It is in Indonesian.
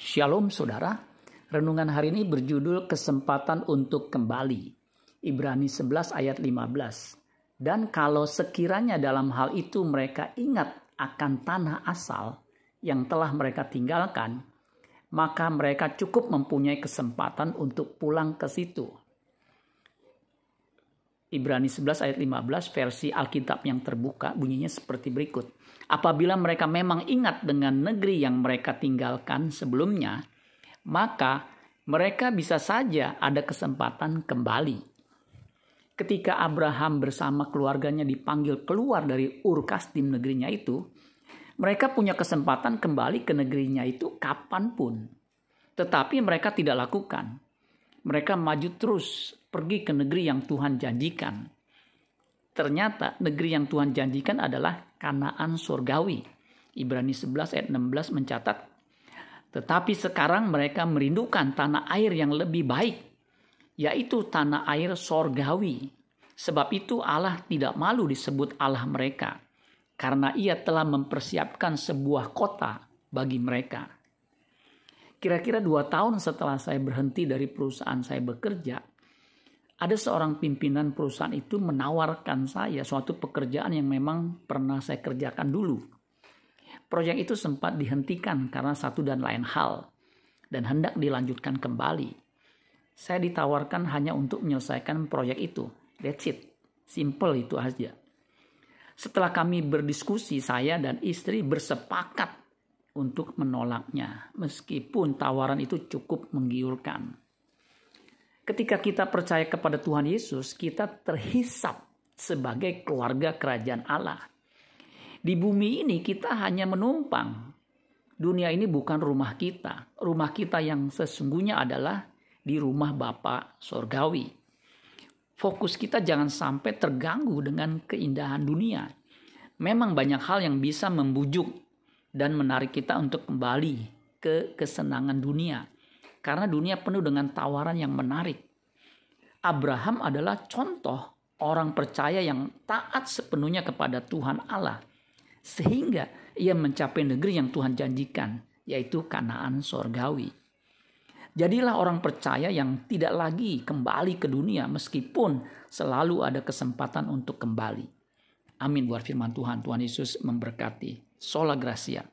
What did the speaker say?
Shalom saudara, renungan hari ini berjudul kesempatan untuk kembali. Ibrani 11 ayat 15. Dan kalau sekiranya dalam hal itu mereka ingat akan tanah asal yang telah mereka tinggalkan, maka mereka cukup mempunyai kesempatan untuk pulang ke situ. Ibrani 11 ayat 15 versi Alkitab yang terbuka bunyinya seperti berikut. Apabila mereka memang ingat dengan negeri yang mereka tinggalkan sebelumnya, maka mereka bisa saja ada kesempatan kembali. Ketika Abraham bersama keluarganya dipanggil keluar dari Ur Kasdim negerinya itu, mereka punya kesempatan kembali ke negerinya itu kapan pun. Tetapi mereka tidak lakukan. Mereka maju terus pergi ke negeri yang Tuhan janjikan. Ternyata negeri yang Tuhan janjikan adalah Kanaan surgawi. Ibrani 11 ayat 16 mencatat, tetapi sekarang mereka merindukan tanah air yang lebih baik, yaitu tanah air sorgawi. Sebab itu Allah tidak malu disebut Allah mereka, karena ia telah mempersiapkan sebuah kota bagi mereka. Kira-kira dua tahun setelah saya berhenti dari perusahaan saya bekerja, ada seorang pimpinan perusahaan itu menawarkan saya suatu pekerjaan yang memang pernah saya kerjakan dulu. Proyek itu sempat dihentikan karena satu dan lain hal dan hendak dilanjutkan kembali. Saya ditawarkan hanya untuk menyelesaikan proyek itu. That's it. Simple itu aja. Setelah kami berdiskusi, saya dan istri bersepakat untuk menolaknya, meskipun tawaran itu cukup menggiurkan. Ketika kita percaya kepada Tuhan Yesus, kita terhisap sebagai keluarga kerajaan Allah. Di bumi ini kita hanya menumpang. Dunia ini bukan rumah kita. Rumah kita yang sesungguhnya adalah di rumah Bapa Sorgawi. Fokus kita jangan sampai terganggu dengan keindahan dunia. Memang banyak hal yang bisa membujuk dan menarik kita untuk kembali ke kesenangan dunia karena dunia penuh dengan tawaran yang menarik. Abraham adalah contoh orang percaya yang taat sepenuhnya kepada Tuhan Allah, sehingga ia mencapai negeri yang Tuhan janjikan, yaitu Kanaan sorgawi. Jadilah orang percaya yang tidak lagi kembali ke dunia meskipun selalu ada kesempatan untuk kembali. Amin buat firman Tuhan. Tuhan Yesus memberkati. Sola Gracia.